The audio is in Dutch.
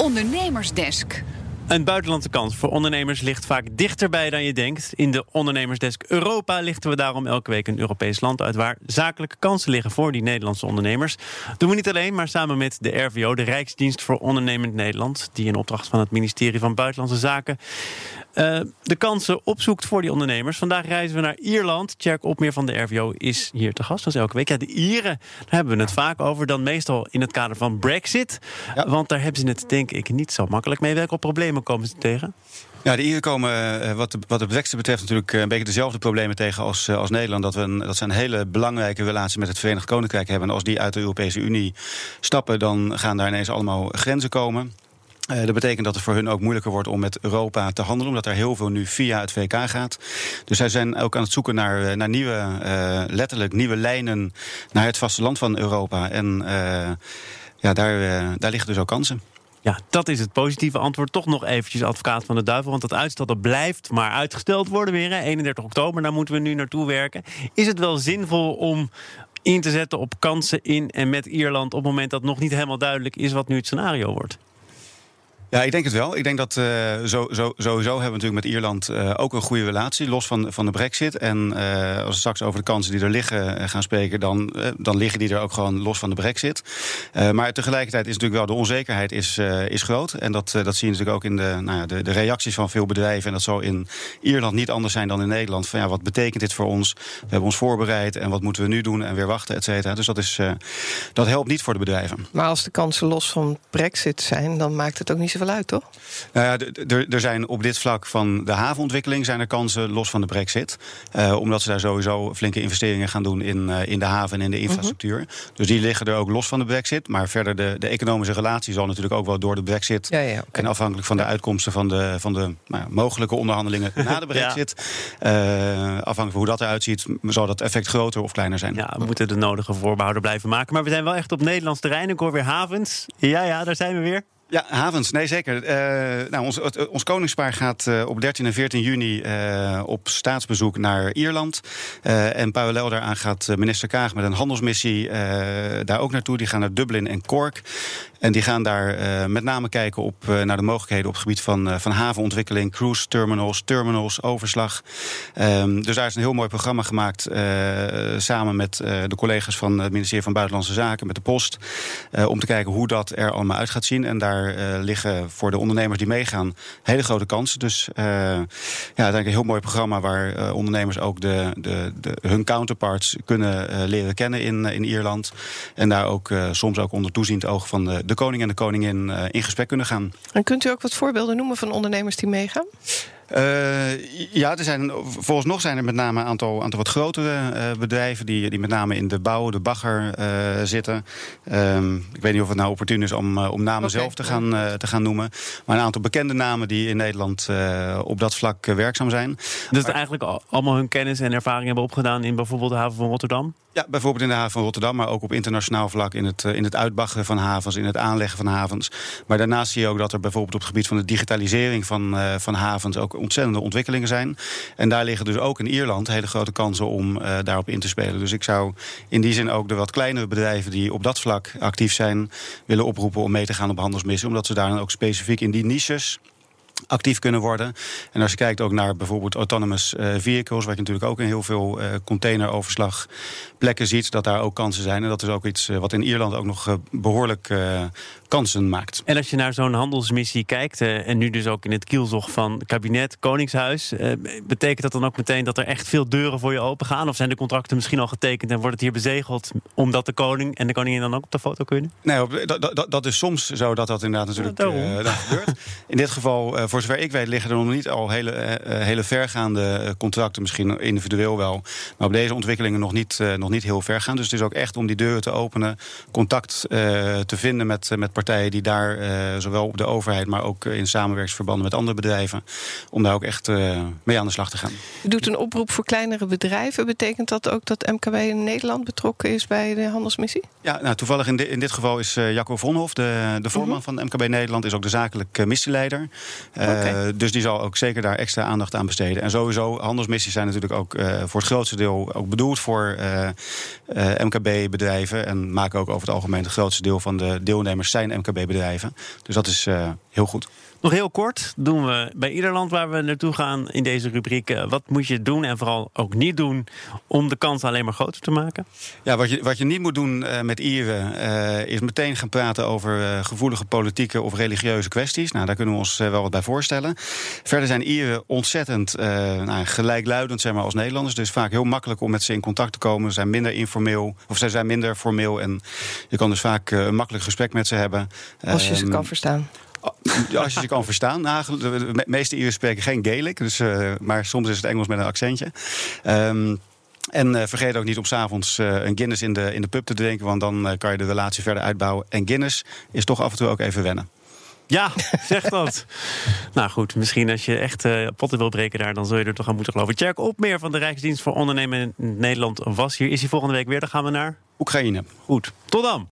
Ondernemersdesk. Een buitenlandse kans voor ondernemers ligt vaak dichterbij dan je denkt. In de Ondernemersdesk Europa lichten we daarom elke week een Europees land uit waar zakelijke kansen liggen voor die Nederlandse ondernemers. Doen we niet alleen, maar samen met de RVO, de Rijksdienst voor Ondernemend Nederland, die in opdracht van het ministerie van Buitenlandse Zaken uh, de kansen opzoekt voor die ondernemers. Vandaag reizen we naar Ierland. Tjerk Opmeer van de RVO is hier te gast, zoals elke week. Ja, de Ieren, daar hebben we het vaak over. Dan meestal in het kader van Brexit. Want daar hebben ze het denk ik niet zo makkelijk mee. Welke problemen komen ze tegen? Ja, de Ieren komen eh, wat de, wat de Brexit betreft natuurlijk eh, een beetje dezelfde problemen tegen als, als Nederland. Dat, we een, dat ze een hele belangrijke relatie met het Verenigd Koninkrijk hebben. En als die uit de Europese Unie stappen, dan gaan daar ineens allemaal grenzen komen. Uh, dat betekent dat het voor hun ook moeilijker wordt om met Europa te handelen, omdat er heel veel nu via het VK gaat. Dus zij zijn ook aan het zoeken naar, eh, naar nieuwe, uh, letterlijk nieuwe lijnen naar het vasteland van Europa. En ja, daar, daar liggen dus ook kansen. Ja, dat is het positieve antwoord. Toch nog eventjes advocaat van de duivel. Want dat uitstel dat blijft maar uitgesteld worden weer. Hè? 31 oktober, daar moeten we nu naartoe werken. Is het wel zinvol om in te zetten op kansen in en met Ierland... op het moment dat nog niet helemaal duidelijk is wat nu het scenario wordt? Ja, ik denk het wel. Ik denk dat uh, zo, zo, sowieso hebben we natuurlijk met Ierland uh, ook een goede relatie, los van, van de brexit. En uh, als we straks over de kansen die er liggen gaan spreken, dan, dan liggen die er ook gewoon los van de brexit. maar tegelijkertijd is natuurlijk wel de onzekerheid is, is groot. En dat, dat zie je natuurlijk ook in de, nou ja, de, de, reacties van veel bedrijven. En dat zal in Ierland niet anders zijn dan in Nederland. Van ja, wat betekent dit voor ons? We hebben ons voorbereid en wat moeten we nu doen en weer wachten, et cetera. Dus dat, is, dat helpt niet voor de bedrijven. Maar als de kansen los van brexit zijn, dan maakt het ook niet zo uit, toch? Nou ja, er zijn op dit vlak van de havenontwikkeling zijn er kansen los van de brexit. Uh, omdat ze daar sowieso flinke investeringen gaan doen in, uh, in de haven en in de mhm. infrastructuur. Dus die liggen er ook los van de brexit. Maar verder de, de economische relatie zal natuurlijk ook wel door de brexit. Ja, ja, okay. En afhankelijk van de uitkomsten van de, van de nou, mogelijke onderhandelingen na de brexit. ja. uh, afhankelijk van hoe dat eruit ziet, zal dat effect groter of kleiner zijn. Ja, we moeten de nodige voorbehouden blijven maken. Maar we zijn wel echt op Nederlands terrein. Ik hoor weer havens. Ja, ja, daar zijn we weer. Ja, havens, nee zeker. Uh, nou, ons, ons koningspaar gaat uh, op 13 en 14 juni op staatsbezoek naar Ierland. en parallel daaraan gaat minister Kaag met een handelsmissie daar ook naartoe. Die gaan naar Dublin en Cork. En die gaan daar uh, met name kijken op, uh, naar de mogelijkheden op het gebied van, uh, van havenontwikkeling, cruise terminals, terminals, overslag. Um, dus daar is een heel mooi programma gemaakt samen met de collega's van het ministerie van Buitenlandse Zaken, met de Post. om te kijken hoe dat er allemaal uit gaat zien. En daar liggen voor de ondernemers die meegaan hele grote kansen. Dus ja, uiteindelijk een heel mooi programma waar ondernemers ook de, de, de, hun counterparts kunnen leren kennen in, in Ierland. En daar ook soms ook onder toeziend oog van de de koning en de koningin eh, in gesprek kunnen gaan. En kunt u ook wat voorbeelden noemen van ondernemers die meegaan? Uh, ja, er zijn, volgens nog zijn er met name een aantal, aantal wat grotere uh, bedrijven... Die, die met name in de bouw, de bagger uh, zitten. Um, ik weet niet of het nou opportun is om, om namen okay. zelf te gaan, te gaan noemen. Maar een aantal bekende namen die in Nederland op dat vlak werkzaam zijn. Dus maar, eigenlijk allemaal hun kennis en ervaring hebben opgedaan... in bijvoorbeeld de haven van Rotterdam? Ja, bijvoorbeeld in de haven van Rotterdam, maar ook op internationaal vlak... in het, in het uitbaggeren van havens, in het aanleggen van havens. Maar daarnaast zie je ook dat er bijvoorbeeld op het gebied van de digitalisering van, van havens... ook ontzettende ontwikkelingen zijn. En daar liggen dus ook in Ierland hele grote kansen om uh, daarop in te spelen. Dus ik zou in die zin ook de wat kleinere bedrijven die op dat vlak actief zijn, willen oproepen om mee te gaan op handelsmissen. Omdat ze daar dan ook specifiek in die niches actief kunnen worden. En als je kijkt ook naar bijvoorbeeld autonomous uh, vehicles, waar je natuurlijk ook in heel veel uh, containeroverslagplekken ziet, dat daar ook kansen zijn. En dat is ook iets uh, wat in Ierland ook nog behoorlijk kansen maakt. En als je naar zo'n handelsmissie kijkt, en nu dus ook in het kielzog van kabinet, Koningshuis, betekent dat dan ook meteen dat er echt veel deuren voor je open gaan? Of zijn de contracten misschien al getekend en wordt het hier bezegeld omdat de koning en de koningin dan ook op de foto kunnen? Nee, dat, dat, dat is soms zo dat dat inderdaad natuurlijk ja, gebeurt. In dit geval voor zover ik weet liggen er nog niet al hele, uh, hele vergaande contracten. Misschien individueel wel. Maar op deze ontwikkelingen nog niet, nog niet heel ver gaan. Dus het is ook echt om die deuren te openen. Contact te vinden met, met partijen die daar zowel op de overheid... maar ook in samenwerksverbanden met andere bedrijven... om daar ook echt mee aan de slag te gaan. U doet een oproep voor kleinere bedrijven. Betekent dat ook dat MKB in Nederland betrokken is bij de handelsmissie? Ja, nou, toevallig in, in dit geval is Jacco Vonhof, de, de voorman uh mhm. -huh. van MKB Nederland... is ook de zakelijk missieleider. Okay. Dus die zal ook zeker daar extra aandacht aan besteden. En sowieso, handelsmissies zijn natuurlijk ook voor het grootste deel ook bedoeld voor MKB-bedrijven. En maken ook over het algemeen het grootste deel van de deelnemers zijn MKB-bedrijven. Dus dat is heel goed. Nog heel kort doen we bij ieder land waar we naartoe gaan in deze rubriek. Eh, wat moet je doen en vooral ook niet doen om de kans alleen maar groter te maken? Ja, wat je, wat je niet moet doen uh, met Ieren uh, is meteen gaan praten over gevoelige politieke of religieuze kwesties. Nou, daar kunnen we ons wel wat bij voorstellen. Verder zijn Ieren ontzettend nou, gelijkluidend zeg maar, als Nederlanders. Dus vaak heel makkelijk om met ze in contact te komen. Ze zijn minder informeel of ze zijn minder formeel. En je kan dus vaak een makkelijk gesprek met ze hebben. Als je ze kan verstaan. Als je ze kan verstaan. De meeste Ieren spreken geen Gaelic, dus, uh, maar soms is het Engels met een accentje. Um, en uh, vergeet ook niet om s'avonds uh, een Guinness in de, in de pub te drinken, want dan kan je de relatie verder uitbouwen. En Guinness is toch af en toe ook even wennen. Ja, zeg dat. nou goed, misschien als je echt uh, potten wil breken daar, dan zul je er toch aan moeten geloven. Tjerk op meer van de Rijksdienst voor Ondernemen in Nederland was hier. Is hij volgende week weer? Dan gaan we naar Oekraïne. Goed, tot dan.